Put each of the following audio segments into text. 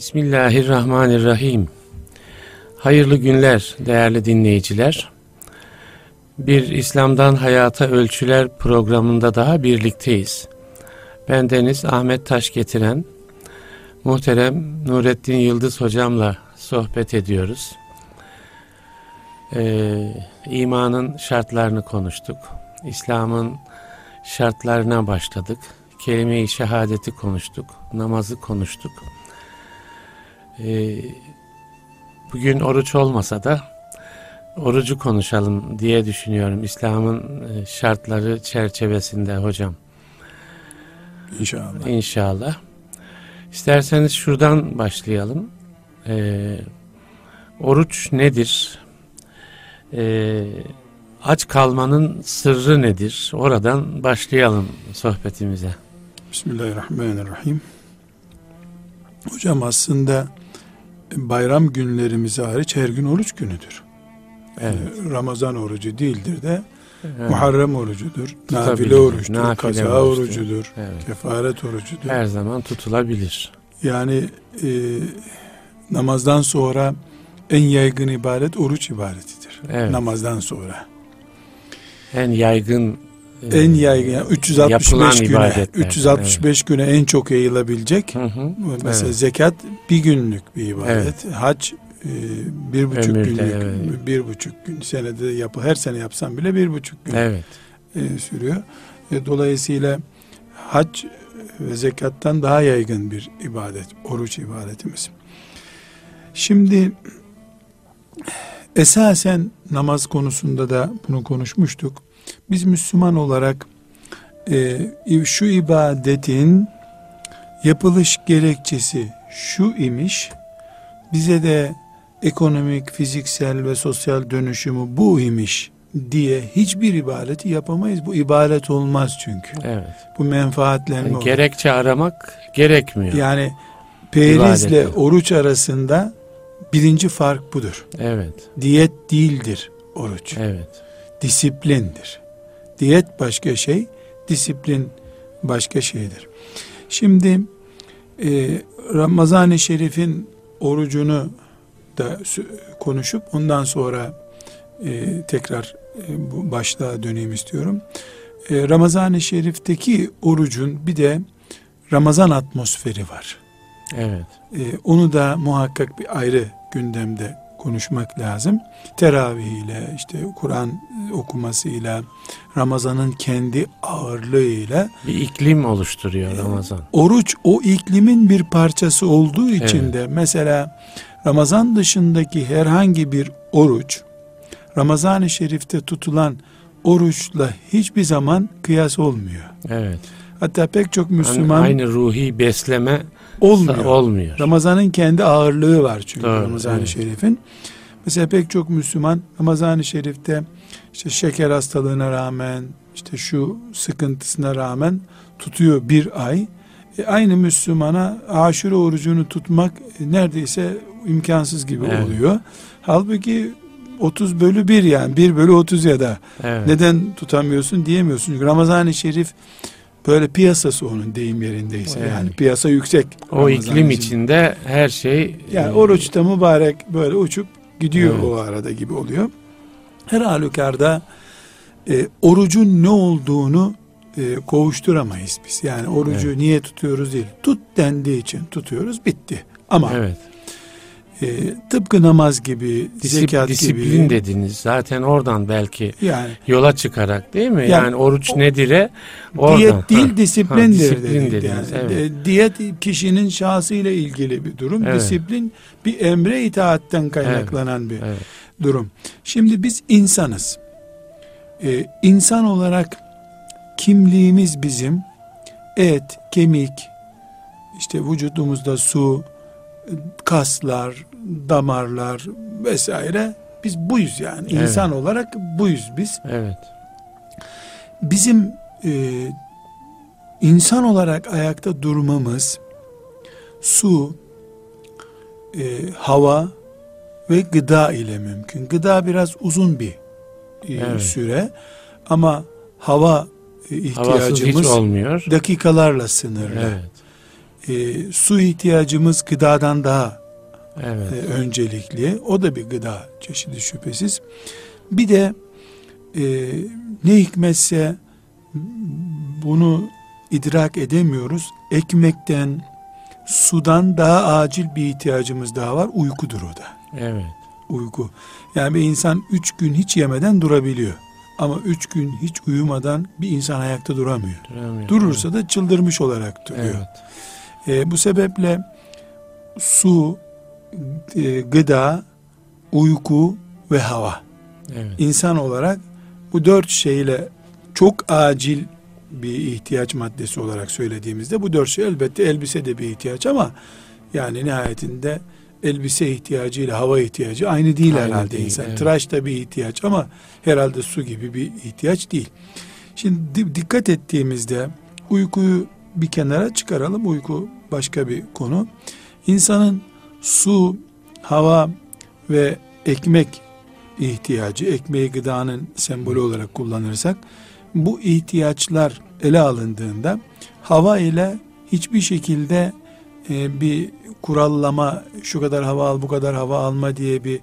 Bismillahirrahmanirrahim. Hayırlı günler değerli dinleyiciler. Bir İslam'dan Hayata Ölçüler programında daha birlikteyiz. Ben Deniz Ahmet Taş getiren muhterem Nurettin Yıldız hocamla sohbet ediyoruz. Ee, imanın şartlarını konuştuk. İslam'ın şartlarına başladık. Kelime-i şehadeti konuştuk. Namazı konuştuk. Ee, bugün oruç olmasa da orucu konuşalım diye düşünüyorum. İslam'ın e, şartları çerçevesinde hocam. İnşallah. İnşallah. İsterseniz şuradan başlayalım. Ee, oruç nedir? Ee, aç kalmanın sırrı nedir? Oradan başlayalım sohbetimize. Bismillahirrahmanirrahim. Hocam aslında bayram günlerimiz hariç her gün oruç günüdür. Evet. Yani Ramazan orucu değildir de Evet. Muharrem orucudur, nafile Tutabilir, oruçtur, nafile kaza oruçtur. orucudur, Evet. kefaret orucudur. Her zaman tutulabilir. Yani e, namazdan sonra en yaygın ibadet oruç ibadetidir. Evet. Namazdan sonra. En yaygın e, En yaygın yani 365 yapılan güne, ibadetler. 365 güne en çok yayılabilecek. Hı hı. Mesela Evet. zekat bir günlük bir ibadet. Hac e, bir buçuk Ömürde, günlük, evet. bir buçuk gün senede yapı her sene yapsam bile bir buçuk gün Evet. e, sürüyor. E, dolayısıyla hac ve zekattan daha yaygın bir ibadet, oruç ibadetimiz. Şimdi esasen namaz konusunda da bunu konuşmuştuk. Biz Müslüman olarak e, şu ibadetin yapılış gerekçesi şu imiş, bize de ekonomik, fiziksel ve sosyal dönüşümü bu imiş diye hiçbir ibadeti yapamayız. Bu ibadet olmaz çünkü. Evet. Bu menfaatlenme Yani olur. gerekçe aramak gerekmiyor. Yani perizle oruç arasında birinci fark budur. Evet. Diyet değildir oruç. Evet. Disiplindir. Diyet başka şey, disiplin başka şeydir. Şimdi e, Ramazan-ı Şerif'in orucunu da konuşup ondan sonra e, tekrar e, bu başlığa döneyim istiyorum. E, Ramazan-ı Şerif'teki orucun bir de Ramazan atmosferi var. Evet. E, onu da muhakkak bir ayrı gündemde konuşmak lazım. Teravih ile işte Kur'an okumasıyla Ramazan'ın kendi ağırlığıyla Bir iklim oluşturuyor Ramazan. oruç o iklimin bir parçası olduğu için Evet. de mesela Ramazan dışındaki herhangi bir oruç Ramazan-ı Şerif'te tutulan oruçla hiçbir zaman kıyas olmuyor. Evet. Hatta pek çok Müslüman aynı ruhi besleme olmuyor. olmuyor. Ramazan'ın kendi ağırlığı var çünkü Doğru, Ramazan-ı evet. Şerif'in. Mesela pek çok Müslüman Ramazan-ı Şerif'te işte şeker hastalığına rağmen işte şu sıkıntısına rağmen tutuyor bir ay. E, aynı Müslümana aşure orucunu tutmak neredeyse imkansız gibi Evet. oluyor. Halbuki 30 bölü 1 yani 1 bölü 30 ya da Evet. neden tutamıyorsun diyemiyorsun. Çünkü Ramazan-ı Şerif böyle piyasası onun deyim yerindeyse Evet. yani piyasa yüksek. o Ramazan iklim için. içinde her şey Yani e, oruçta mübarek böyle uçup gidiyor Evet. o arada gibi oluyor. Her halükarda e, orucun ne olduğunu e, kovuşturamayız biz. Yani orucu niye tutuyoruz değil. Tut dendiği için tutuyoruz bitti. Ama Evet. E, tıpkı namaz gibi, Disip- zekat disiplin gibi dediniz. Zaten oradan belki yani yola çıkarak değil mi? Yani Yani, oruç nedire oradan. diyet değil Ha. disiplindir Ha, disiplin dedik dediniz, yani. evet. E, diyet kişinin şahsıyla ilgili bir durum. Evet. Disiplin bir emre itaatten kaynaklanan bir Evet. durum. Şimdi biz insanız. Ee, insan olarak kimliğimiz bizim et, kemik, işte vücudumuzda su, kaslar, damarlar vesaire biz buyuz yani. Evet. İnsan olarak buyuz biz. Evet. Bizim e, insan olarak ayakta durmamız su, e, hava ve gıda ile mümkün. Gıda biraz uzun bir e, Evet. süre ama hava e, ihtiyacımız olmuyor. dakikalarla sınırlı. Evet. e, su ihtiyacımız gıdadan daha Evet. e, öncelikli. O da bir gıda çeşidi şüphesiz. Bir de e, ne hikmetse bunu idrak edemiyoruz. Ekmekten, sudan daha acil bir ihtiyacımız daha var. Uykudur o da. Evet. Uyku. Yani bir insan üç gün hiç yemeden durabiliyor. Ama üç gün hiç uyumadan bir insan ayakta duramıyor. Duramıyor. Durursa da çıldırmış olarak duruyor. Evet. E, bu sebeple su, e, gıda, uyku ve hava. Evet. İnsan olarak bu dört şeyle çok acil bir ihtiyaç maddesi olarak söylediğimizde bu dört şey elbette elbise de bir ihtiyaç ama yani nihayetinde elbise ihtiyacı ile hava ihtiyacı aynı değil Aynı herhalde değil, insan. evet. Tıraş da bir ihtiyaç ama herhalde su gibi bir ihtiyaç değil. Şimdi di- dikkat ettiğimizde uykuyu bir kenara çıkaralım. Uyku başka bir konu. İnsanın su, hava ve ekmek ihtiyacı, ekmeği gıdanın sembolü olarak kullanırsak bu ihtiyaçlar ele alındığında hava ile hiçbir şekilde e, bir kurallama şu kadar hava al bu kadar hava alma diye bir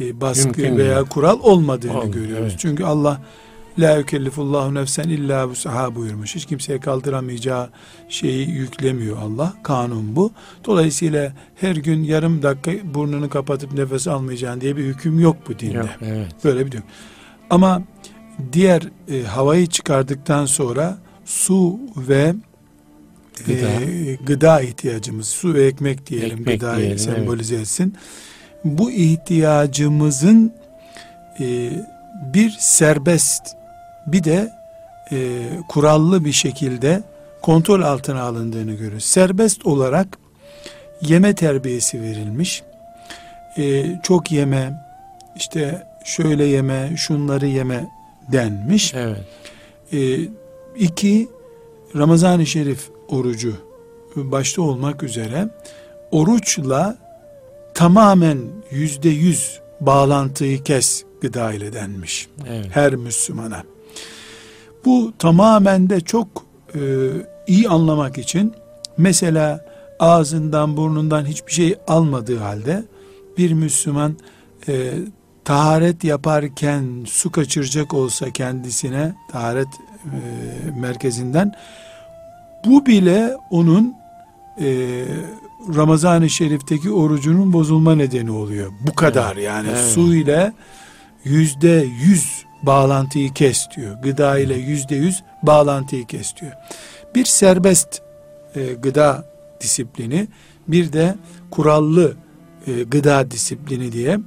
e, baskı Mümkün veya değil. kural olmadığını Olmuyor, görüyoruz. evet. Çünkü Allah la yükellifullahu nefsen illa vusaha buyurmuş. Hiç kimseye kaldıramayacağı şeyi yüklemiyor Allah. Kanun bu. Dolayısıyla her gün yarım dakika burnunu kapatıp nefes almayacaksın diye bir hüküm yok bu dinde. Yok, evet. Böyle bir diyor. Ama diğer e, havayı çıkardıktan sonra su ve Gıda. e, gıda ihtiyacımız, su ve ekmek diyelim Ekmek gıdayı diyelim, sembolize etsin. Bu ihtiyacımızın e, bir serbest bir de e, kurallı bir şekilde kontrol altına alındığını görüyoruz. Serbest olarak yeme terbiyesi verilmiş. E, çok yeme, işte şöyle yeme, şunları yeme denmiş. Evet. E, iki, Ramazan-ı Şerif orucu başta olmak üzere oruçla tamamen yüzde yüz bağlantıyı kes gıda ile denmiş Evet. her Müslümana. Bu tamamen de çok e, iyi anlamak için mesela ağzından burnundan hiçbir şey almadığı halde bir Müslüman e, taharet yaparken su kaçıracak olsa kendisine taharet e, merkezinden bu bile onun e, Ramazan-ı Şerif'teki orucunun bozulma nedeni oluyor. Bu kadar yani Evet. su ile yüzde yüz bağlantıyı kes diyor. Gıda ile yüzde yüz bağlantıyı kes diyor. Bir serbest e, gıda disiplini bir de kurallı e, gıda disiplini diye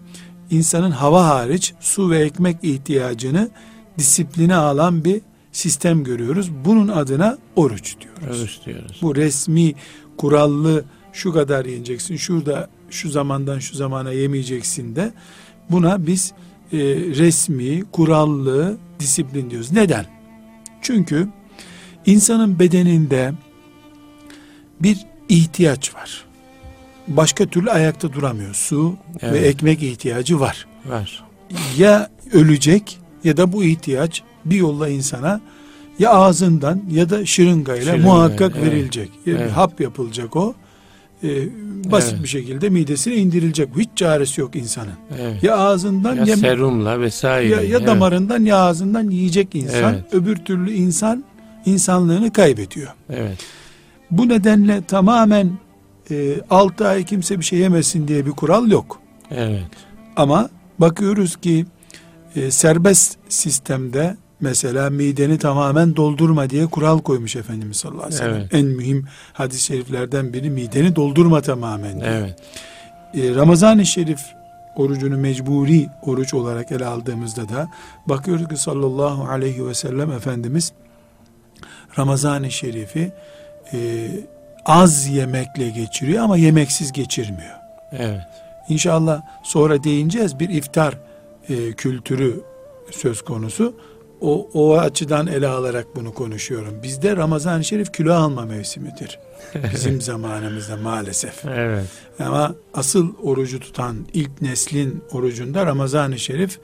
insanın hava hariç su ve ekmek ihtiyacını disipline alan bir sistem görüyoruz. Bunun adına oruç diyoruz. Oruç diyoruz. Bu resmi kurallı şu kadar yiyeceksin, şurada şu zamandan şu zamana yemeyeceksin de buna biz e, resmi, kurallı disiplin diyoruz. Neden? Çünkü insanın bedeninde bir ihtiyaç var. Başka türlü ayakta duramıyor. Su ve Evet. ekmek ihtiyacı var. Var. Ya ölecek ya da bu ihtiyaç bir yolla insana ya ağzından ya da şırıngayla Şırınga, muhakkak evet. verilecek. Ya Evet. Hap yapılacak o. Ee, basit Evet. bir şekilde midesine indirilecek. Hiç çaresi yok insanın. Evet. Ya ağzından Ya ya, serumla vesaire. ya, ya Evet. damarından ya ağzından yiyecek insan. Evet. Öbür türlü insan insanlığını kaybediyor. Evet. Bu nedenle tamamen e, 6 ay kimse bir şey yemesin diye bir kural yok. Evet. Ama bakıyoruz ki e, serbest sistemde mesela mideni tamamen doldurma diye kural koymuş Efendimiz sallallahu aleyhi ve sellem. Evet. En mühim hadis-i şeriflerden biri mideni doldurma tamamen diyor. Evet. E, Ramazan-ı Şerif orucunu mecburi oruç olarak ele aldığımızda da bakıyoruz ki sallallahu aleyhi ve sellem Efendimiz Ramazan-ı Şerif'i e, az yemekle geçiriyor ama yemeksiz geçirmiyor. Evet. İnşallah sonra değineceğiz bir iftar e, kültürü söz konusu. O, o açıdan ele alarak bunu konuşuyorum. Bizde Ramazan-ı Şerif kilo alma mevsimidir. Bizim zamanımızda maalesef. Evet. Ama asıl orucu tutan ilk neslin orucunda Ramazan-ı Şerif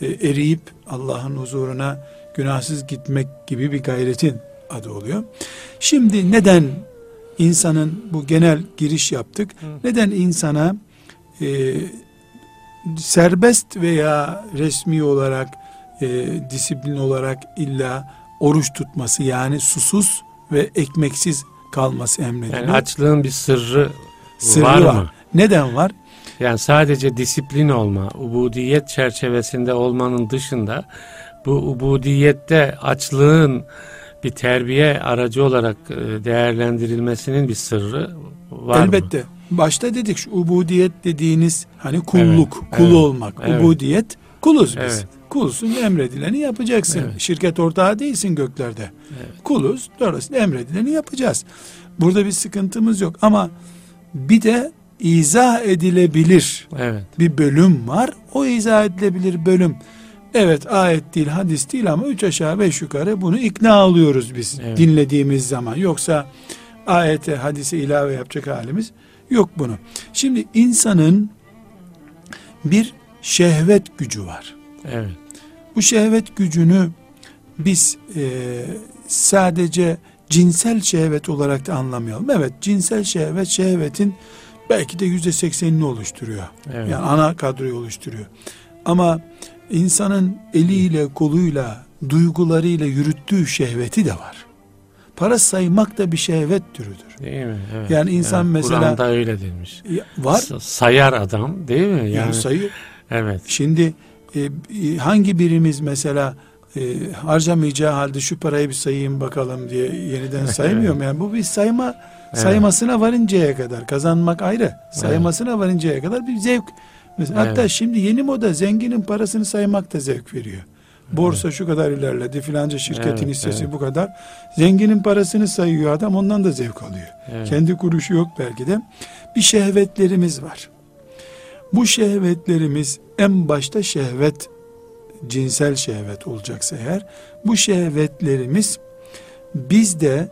e, eriyip Allah'ın huzuruna günahsız gitmek gibi bir gayretin adı oluyor. Şimdi neden insanın bu genel giriş yaptık. Neden insana e, serbest veya resmi olarak e, disiplin olarak illa oruç tutması yani susuz ve ekmeksiz kalması emrediliyor. Yani açlığın bir sırrı, Sırrı var, var. mı? Neden var? Yani sadece disiplin olma, ubudiyet çerçevesinde olmanın dışında bu ubudiyette açlığın bir terbiye aracı olarak e, değerlendirilmesinin bir sırrı var mı? Elbette. Başta dedik şu ubudiyet dediğiniz hani kulluk, Evet, kul evet, olmak. evet. Ubudiyet kuluz biz. Evet. Kulsun emredileni yapacaksın. Evet. Şirket ortağı değilsin göklerde. Evet. Kuluz. Dolayısıyla emredileni yapacağız. Burada bir sıkıntımız yok ama bir de izah edilebilir Evet. bir bölüm var. O izah edilebilir bölüm. Evet ayet değil hadis değil ama üç aşağı beş yukarı bunu ikna alıyoruz biz Evet. dinlediğimiz zaman. Yoksa ayete hadise ilave yapacak halimiz yok bunu. Şimdi insanın bir şehvet gücü var. Evet. Bu şehvet gücünü biz e, sadece cinsel şehvet olarak da anlamayalım. Evet cinsel şehvet şehvetin belki de yüzde seksenini oluşturuyor. Evet. Yani ana kadroyu oluşturuyor. Ama insanın eliyle, koluyla, duygularıyla yürüttüğü şehveti de var. Para saymak da bir şehvet türüdür. Değil mi? Evet. Yani insan Evet. mesela- Kur'an'da öyle demiş. Ya, Var. Sayar adam değil mi? Yani, Yani sayı. evet. Şimdi e, e, hangi birimiz mesela e, harcamayacağı halde şu parayı bir sayayım bakalım diye yeniden saymıyor mu? Yani bu bir sayma Evet. saymasına varıncaya kadar kazanmak ayrı. Saymasına varıncaya kadar bir zevk. Mesela Hatta şimdi yeni moda zenginin parasını saymak da zevk veriyor. Borsa şu kadar ilerledi filanca şirketin Evet, hissesi evet. bu kadar. Zenginin parasını sayıyor adam ondan da zevk alıyor. Evet. Kendi kuruşu yok belki de. Bir şehvetlerimiz var. Bu şehvetlerimiz en başta şehvet, cinsel şehvet olacaksa eğer, bu şehvetlerimiz bizde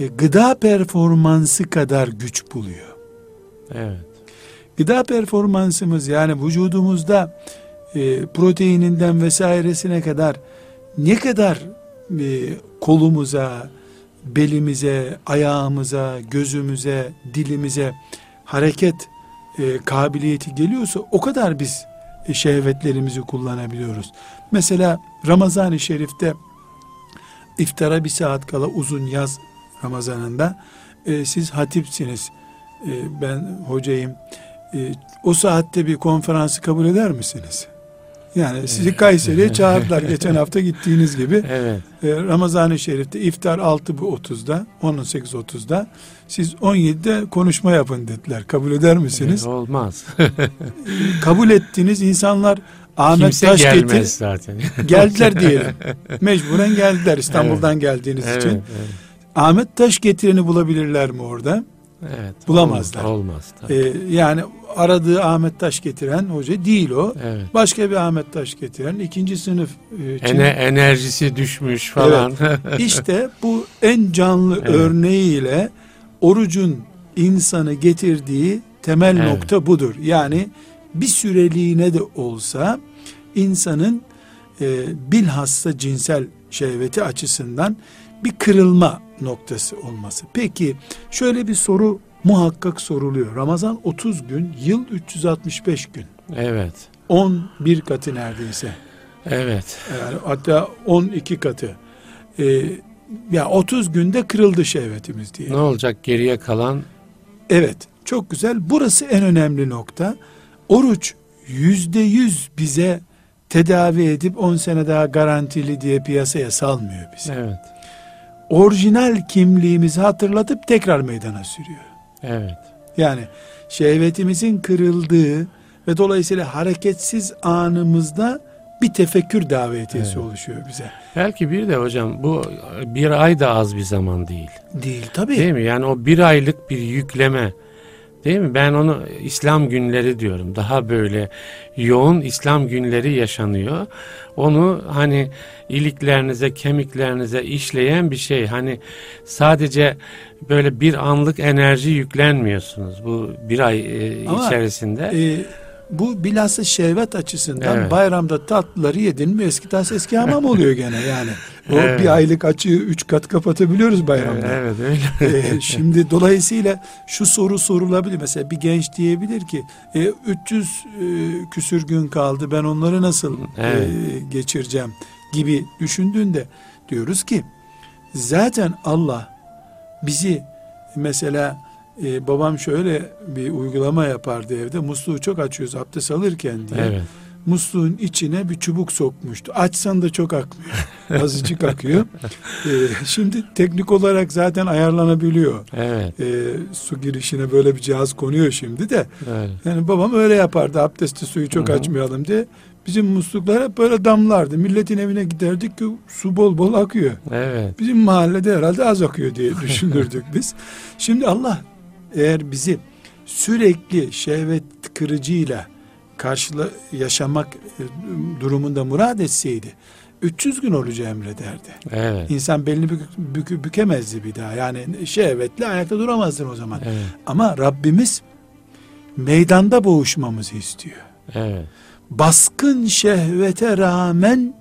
e, gıda performansı kadar güç buluyor. Evet. Gıda performansımız yani vücudumuzda e, proteininden vesairesine kadar ne kadar e, kolumuza, belimize, ayağımıza, gözümüze, dilimize hareket e, kabiliyeti geliyorsa o kadar biz e, şehvetlerimizi kullanabiliyoruz. Mesela Ramazan-ı Şerif'te iftara bir saat kala uzun yaz Ramazanında e, siz hatipsiniz, e, ben hocayım, e, o saatte bir konferansı kabul eder misiniz? Yani sizi Kayseri'ye çağırdılar geçen hafta gittiğiniz gibi. Evet. E, Ramazan-ı Şerif'te iftar 6.30'da, 18.30'da siz 17'de konuşma yapın dediler. Kabul eder misiniz? Olmaz. Kabul ettiniz insanlar Ahmet Kimse Taş gelmez getir zaten. geldiler diyelim. Mecburen geldiler İstanbul'dan geldiğiniz evet, için. evet, Ahmet Taş getireni bulabilirler mi orada? Evet. Bulamazlar. Olmaz. olmaz tabii. Ee, yani aradığı Ahmet Taş getiren hoca değil o. evet. Başka bir Ahmet Taş getiren ikinci sınıf e, Çin- Ene, enerjisi düşmüş falan. İşte bu en canlı Evet. örneğiyle orucun insanı getirdiği temel Evet. nokta budur. Yani bir süreliğine de olsa insanın e, bilhassa cinsel şehveti açısından bir kırılma noktası olması. Peki şöyle bir soru muhakkak soruluyor. Ramazan 30 gün, yıl 365 gün. evet. 11 katı neredeyse. Evet. Yani hatta 12 katı. Ee, ya 30 günde kırıldı şehvetimiz diye. Ne olacak geriye kalan? Evet, çok güzel. Burası en önemli nokta. Oruç yüzde yüz bize tedavi edip 10 sene daha garantili diye piyasaya salmıyor bizi. Evet. Orijinal kimliğimizi hatırlatıp tekrar meydana sürüyor. Evet. Yani şehvetimizin kırıldığı ve dolayısıyla hareketsiz anımızda bir tefekkür davetiyesi Evet. oluşuyor bize. Belki bir de hocam bu bir ay da az bir zaman değil. Değil tabii. Değil mi? Yani o bir aylık bir yükleme. Değil mi? Ben onu İslam günleri diyorum. Daha böyle yoğun İslam günleri yaşanıyor. Onu hani iliklerinize, kemiklerinize işleyen bir şey. Hani sadece böyle bir anlık enerji yüklenmiyorsunuz bu bir ay e, Ama, içerisinde. Ee, Bu bilhassa şehvet açısından Evet. bayramda tatlıları yedin mi eski tas eski hamam oluyor gene yani. O Evet. bir aylık açığı üç kat kapatabiliyoruz bayramda. Evet öyle. Ee, şimdi dolayısıyla şu soru sorulabilir. Mesela bir genç diyebilir ki e, 300 e, küsür gün kaldı ben onları nasıl Evet. e, geçireceğim gibi düşündüğünde diyoruz ki zaten Allah bizi mesela e, babam şöyle bir uygulama yapardı evde musluğu çok açıyoruz abdest alırken diye evet. musluğun içine bir çubuk sokmuştu. Açsan da çok akmıyor. Azıcık akıyor. Ee, şimdi teknik olarak zaten ayarlanabiliyor. Evet. Ee, su girişine böyle bir cihaz konuyor şimdi de. Evet. Yani babam öyle yapardı. Abdesti suyu çok Hı hı. açmayalım diye. Bizim musluklar hep böyle damlardı. Milletin evine giderdik ki su bol bol akıyor. Evet. Bizim mahallede herhalde az akıyor diye düşünürdük biz. Şimdi Allah eğer bizi sürekli şehvet kırıcıyla karşıla yaşamak e, durumunda murad etseydi 300 gün olacağı emrederdi. Evet. İnsan belini bük, bük- bükemezdi bir daha. Yani şehvetle ayakta duramazdın o zaman. Evet. Ama Rabbimiz meydanda boğuşmamızı istiyor. Evet. Baskın şehvete rağmen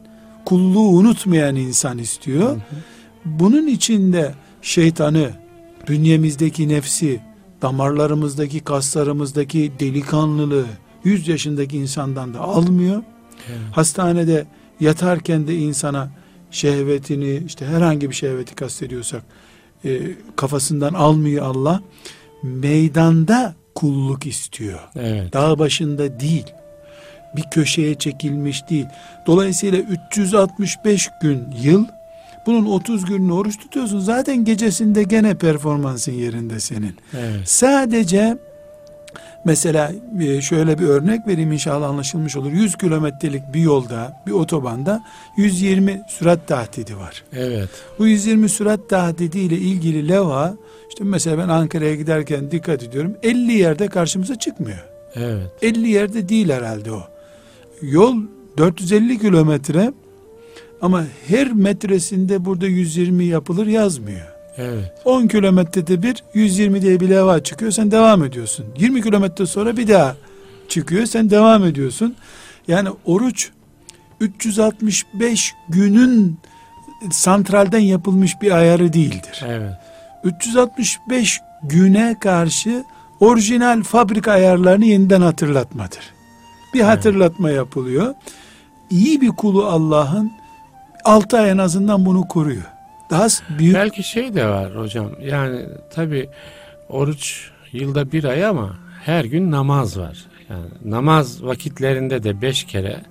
kulluğu unutmayan insan istiyor. Bunun içinde şeytanı, bünyemizdeki nefsi, damarlarımızdaki kaslarımızdaki delikanlılığı 100 yaşındaki insandan da almıyor. Evet. Hastanede yatarken de insana şehvetini işte herhangi bir şehveti kastediyorsak e, kafasından almıyor Allah. Meydanda kulluk istiyor. Evet. Dağ başında değil. Bir köşeye çekilmiş değil. Dolayısıyla 365 gün yıl bunun 30 gününü oruç tutuyorsun. Zaten gecesinde gene performansın yerinde senin. Evet. Sadece mesela e, şöyle bir örnek vereyim inşallah anlaşılmış olur. 100 kilometrelik bir yolda, bir otobanda 120 sürat tahdidi var. Evet. Bu 120 sürat tahdidi ile ilgili leva işte mesela ben Ankara'ya giderken dikkat ediyorum 50 yerde karşımıza çıkmıyor. Evet. 50 yerde değil herhalde o. Yol 450 kilometre ama her metresinde burada 120 yapılır yazmıyor. Evet. 10 kilometrede bir 120 diye bir leva çıkıyor sen devam ediyorsun. 20 kilometre sonra bir daha çıkıyor sen devam ediyorsun. Yani oruç 365 günün santralden yapılmış bir ayarı değildir. Evet. 365 güne karşı orijinal fabrika ayarlarını yeniden hatırlatmadır. Bir hatırlatma yapılıyor. İyi bir kulu Allah'ın 6 ay en azından bunu koruyor. Daha büyük Belki şey de var hocam. Yani tabi oruç yılda bir ay ama her gün namaz var. Yani namaz vakitlerinde de beş kere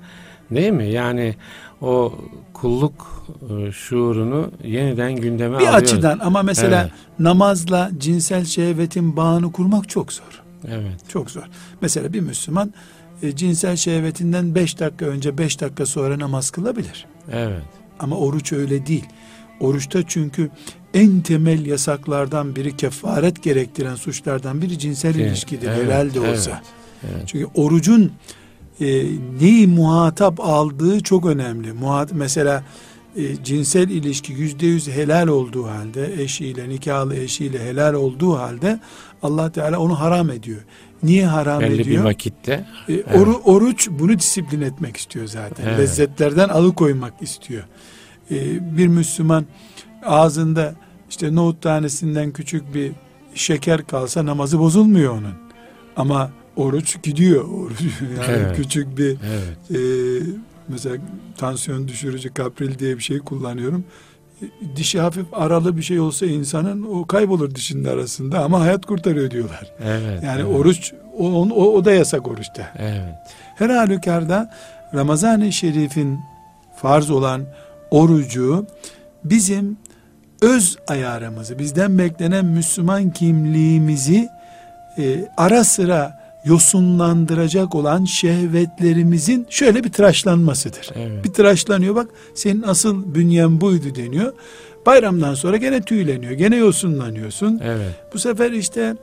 değil mi? Yani o kulluk e, şuurunu yeniden gündeme bir alıyoruz. açıdan ama mesela Evet. namazla cinsel şehvetin bağını kurmak çok zor. Evet. Çok zor. Mesela bir Müslüman e, cinsel şehvetinden 5 dakika önce 5 dakika sonra namaz kılabilir. Evet. Ama oruç öyle değil. Oruçta çünkü en temel yasaklardan biri kefaret gerektiren suçlardan biri cinsel Evet, ilişkidir evet, herhalde evet, olsa. evet. Çünkü orucun e, neyi muhatap aldığı çok önemli. Muhat mesela e, cinsel ilişki yüzde yüz helal olduğu halde eşiyle nikahlı eşiyle helal olduğu halde Allah Teala onu haram ediyor. Niye haram Belli bir ediyor? vakitte. E, oru- oruç bunu disiplin etmek istiyor zaten. Evet. Lezzetlerden alıkoymak istiyor. E, bir Müslüman ağzında işte nohut tanesinden küçük bir şeker kalsa namazı bozulmuyor onun. Ama oruç gidiyor. Oruç yani Evet. küçük bir Evet. e, mesela tansiyon düşürücü kapril diye bir şey kullanıyorum. Dişi hafif aralı bir şey olsa insanın o kaybolur dişinin arasında ama hayat kurtarıyor diyorlar. Evet. Yani evet. oruç o, o, o da yasak oruçta. Evet. Her halükarda Ramazan-ı Şerif'in farz olan orucu bizim öz ayarımızı, bizden beklenen Müslüman kimliğimizi e, ara sıra yosunlandıracak olan şehvetlerimizin şöyle bir tıraşlanmasıdır. Evet. Bir tıraşlanıyor bak senin asıl bünyen buydu deniyor. Bayramdan sonra gene tüyleniyor, gene yosunlanıyorsun. Evet. Bu sefer işte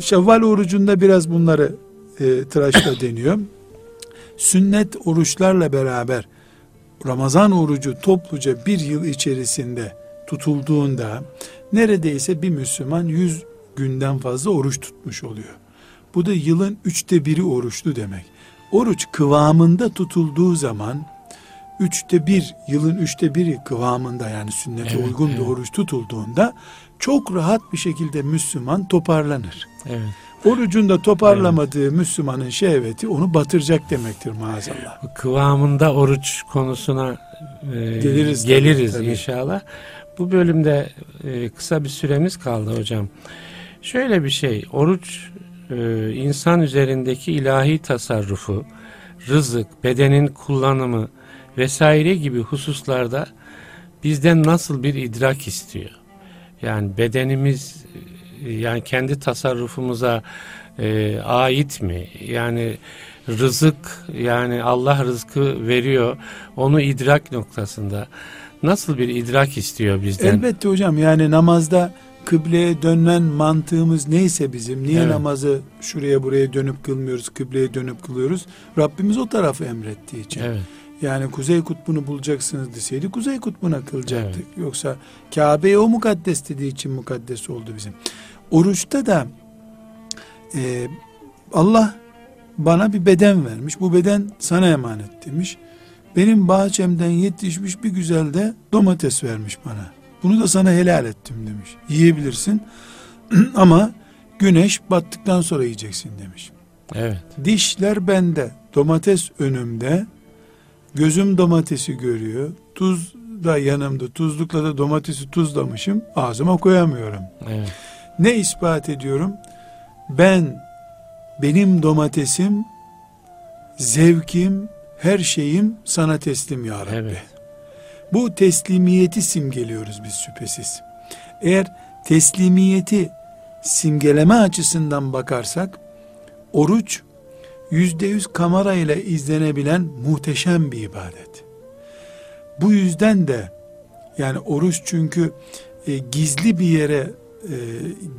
Şevval orucunda biraz bunları e, tıraşla deniyor. Sünnet oruçlarla beraber Ramazan orucu topluca bir yıl içerisinde tutulduğunda neredeyse bir Müslüman 100 günden fazla oruç tutmuş oluyor. Bu da yılın üçte biri oruçlu demek. Oruç kıvamında tutulduğu zaman üçte bir, yılın üçte biri kıvamında yani sünnete Evet, uygun evet. bir oruç tutulduğunda çok rahat bir şekilde Müslüman toparlanır. Evet. Orucunda toparlamadığı Müslümanın şehveti onu batıracak demektir maazallah. Kıvamında oruç konusuna e, Geliriz tabii, geliriz tabii. inşallah. Bu bölümde e, kısa bir süremiz kaldı hocam. Şöyle bir şey, oruç e, insan üzerindeki ilahi tasarrufu, rızık, bedenin kullanımı vesaire gibi hususlarda bizden nasıl bir idrak istiyor? Yani bedenimiz yani kendi tasarrufumuza e, ait mi? Yani rızık yani Allah rızkı veriyor onu idrak noktasında nasıl bir idrak istiyor bizden? Elbette hocam yani namazda kıbleye dönen mantığımız neyse bizim niye Evet. namazı şuraya buraya dönüp kılmıyoruz kıbleye dönüp kılıyoruz Rabbimiz o tarafı emrettiği için Evet. Yani kuzey kutbunu bulacaksınız deseydi kuzey kutbuna kılacaktık yoksa Kabe'ye o mukaddes dediği için mukaddes oldu bizim oruçta da e, Allah bana bir beden vermiş bu beden sana emanet demiş benim bahçemden yetişmiş bir güzel de domates vermiş bana. Bunu da sana helal ettim demiş. Yiyebilirsin ama güneş battıktan sonra yiyeceksin demiş. Evet. Dişler bende, domates önümde, gözüm domatesi görüyor, tuz da yanımda, tuzlukla da domatesi tuzlamışım, ağzıma koyamıyorum. Evet. Ne ispat ediyorum? Ben, benim domatesim, zevkim, her şeyim sana teslim ya Rabbi. Evet. Bu teslimiyeti simgeliyoruz biz şüphesiz. Eğer teslimiyeti simgeleme açısından bakarsak, oruç yüzde yüz kamera ile izlenebilen muhteşem bir ibadet. Bu yüzden de yani oruç çünkü e, gizli bir yere e,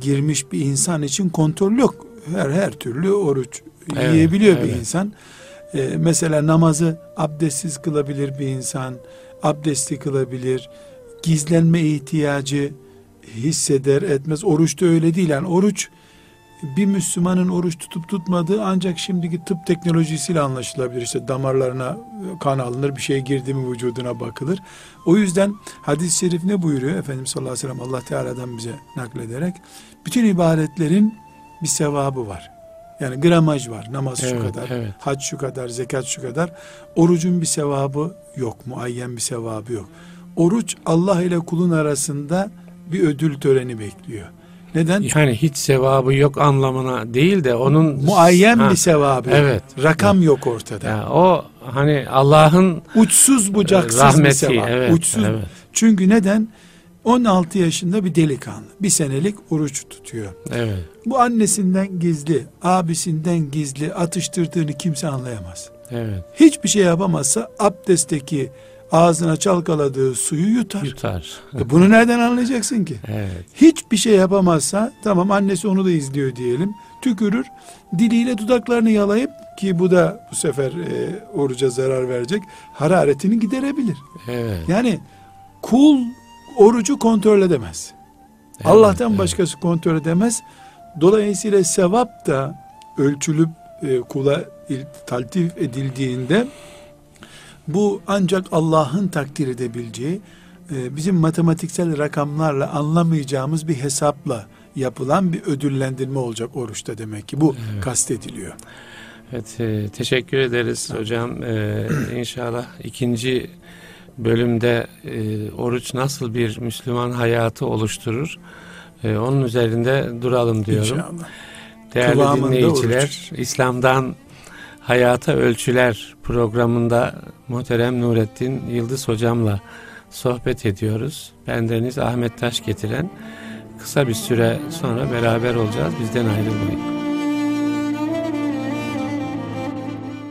girmiş bir insan için kontrol yok. Her her türlü oruç Evet, yiyebiliyor bir evet. insan. E, mesela namazı abdestsiz kılabilir bir insan, abdestli kılabilir. Gizlenme ihtiyacı hisseder etmez. Oruçta öyle değil. Yani oruç bir Müslümanın oruç tutup tutmadığı ancak şimdiki tıp teknolojisiyle anlaşılabilir. İşte damarlarına kan alınır, bir şey girdi mi vücuduna bakılır. O yüzden hadis-i şerif ne buyuruyor? Efendimiz sallallahu aleyhi ve sellem Allah Teala'dan bize naklederek bütün ibadetlerin bir sevabı var. Yani gramaj var. Namaz şu Evet, kadar, evet. hac şu kadar, zekat şu kadar. Orucun bir sevabı yok. Muayyen bir sevabı yok. Oruç Allah ile kulun arasında bir ödül töreni bekliyor. Neden? Yani hiç sevabı yok anlamına değil de onun Muayyen Ha, bir sevabı. Evet. Rakam yok ortada. yani o hani Allah'ın Uçsuz bucaksız bir rahmeti sevap. evet, Uçsuz. evet. Çünkü neden? 16 yaşında bir delikanlı. Bir senelik oruç tutuyor. Evet. Bu annesinden gizli, abisinden gizli atıştırdığını kimse anlayamaz. Evet. Hiçbir şey yapamazsa abdestteki ağzına çalkaladığı suyu yutar. Yutar. E Bunu nereden anlayacaksın ki? Evet. Hiçbir şey yapamazsa tamam annesi onu da izliyor diyelim. Tükürür. Diliyle dudaklarını yalayıp ki bu da bu sefer e, oruca zarar verecek. Hararetini giderebilir. Evet. Yani kul orucu kontrol edemez. Evet, Allah'tan evet. başkası kontrol edemez. Dolayısıyla sevap da ölçülüp e, kula il- taltif edildiğinde bu ancak Allah'ın takdir edebileceği e, bizim matematiksel rakamlarla anlamayacağımız bir hesapla yapılan bir ödüllendirme olacak oruçta demek ki bu kastediliyor. Evet, e, teşekkür ederiz hocam. E, inşallah ikinci bölümde e, oruç nasıl bir Müslüman hayatı oluşturur? E, onun üzerinde duralım diyorum. İnşallah. Değerli Kıvamında dinleyiciler, İslam'dan Hayata Ölçüler programında Muhterem Nurettin Yıldız hocamla sohbet ediyoruz. Bendeniz Ahmet Taş getiren kısa bir süre sonra beraber olacağız. Bizden ayrılmayın.